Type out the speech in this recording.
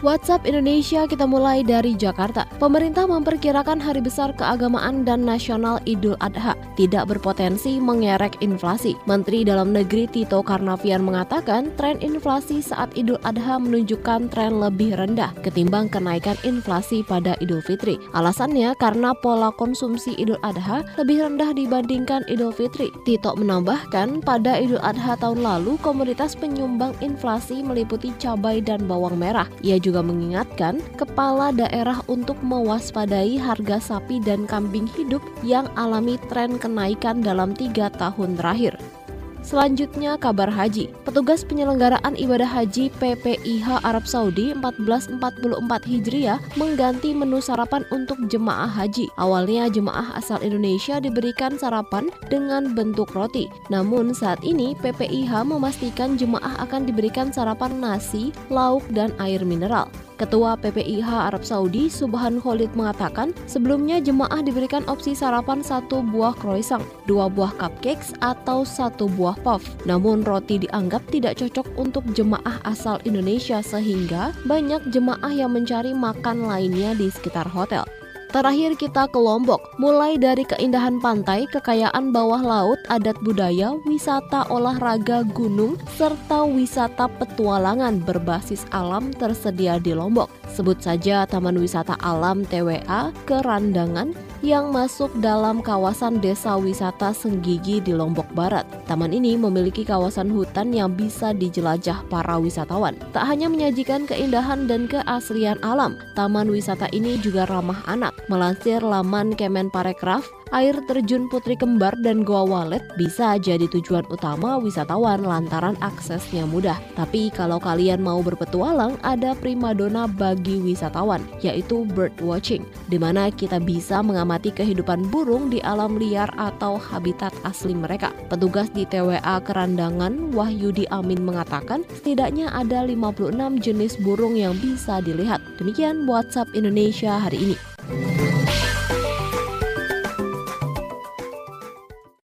WhatsApp Indonesia kita mulai dari Jakarta. Pemerintah memperkirakan hari besar keagamaan dan nasional Idul Adha tidak berpotensi mengerek inflasi. Menteri Dalam Negeri Tito Karnavian mengatakan tren inflasi saat Idul Adha menunjukkan tren lebih rendah ketimbang kenaikan inflasi pada Idul Fitri. Alasannya karena pola konsumsi Idul Adha lebih rendah dibandingkan Idul Fitri. Tito menambahkan pada Idul Adha tahun lalu komoditas penyumbang inflasi meliputi cabai dan bawang merah. Ia juga juga mengingatkan kepala daerah untuk mewaspadai harga sapi dan kambing hidup yang alami tren kenaikan dalam tiga tahun terakhir. Selanjutnya kabar haji. Petugas penyelenggaraan ibadah haji PPIH Arab Saudi 1444 Hijriah mengganti menu sarapan untuk jemaah haji. Awalnya jemaah asal Indonesia diberikan sarapan dengan bentuk roti. Namun saat ini PPIH memastikan jemaah akan diberikan sarapan nasi, lauk, dan air mineral. Ketua PPIH Arab Saudi Subhan Khalid mengatakan sebelumnya jemaah diberikan opsi sarapan satu buah croissant, dua buah cupcakes atau satu buah puff. Namun roti dianggap tidak cocok untuk jemaah asal Indonesia sehingga banyak jemaah yang mencari makan lainnya di sekitar hotel. Terakhir kita ke Lombok, mulai dari keindahan pantai, kekayaan bawah laut, adat budaya, wisata olahraga gunung, serta wisata petualangan berbasis alam tersedia di Lombok. Sebut saja Taman Wisata Alam TWA Kerandangan yang masuk dalam kawasan desa wisata Senggigi di Lombok Barat. Taman ini memiliki kawasan hutan yang bisa dijelajah para wisatawan. Tak hanya menyajikan keindahan dan keaslian alam, taman wisata ini juga ramah anak. Melansir laman Kemenparekraf, air terjun Putri Kembar dan Goa Walet bisa jadi tujuan utama wisatawan lantaran aksesnya mudah. Tapi kalau kalian mau berpetualang, ada primadona bagi wisatawan, yaitu bird watching, di mana kita bisa mengamati kehidupan burung di alam liar atau habitat asli mereka. Petugas di TWA Kerandangan, Wahyudi Amin mengatakan, setidaknya ada 56 jenis burung yang bisa dilihat. Demikian WhatsApp Indonesia hari ini.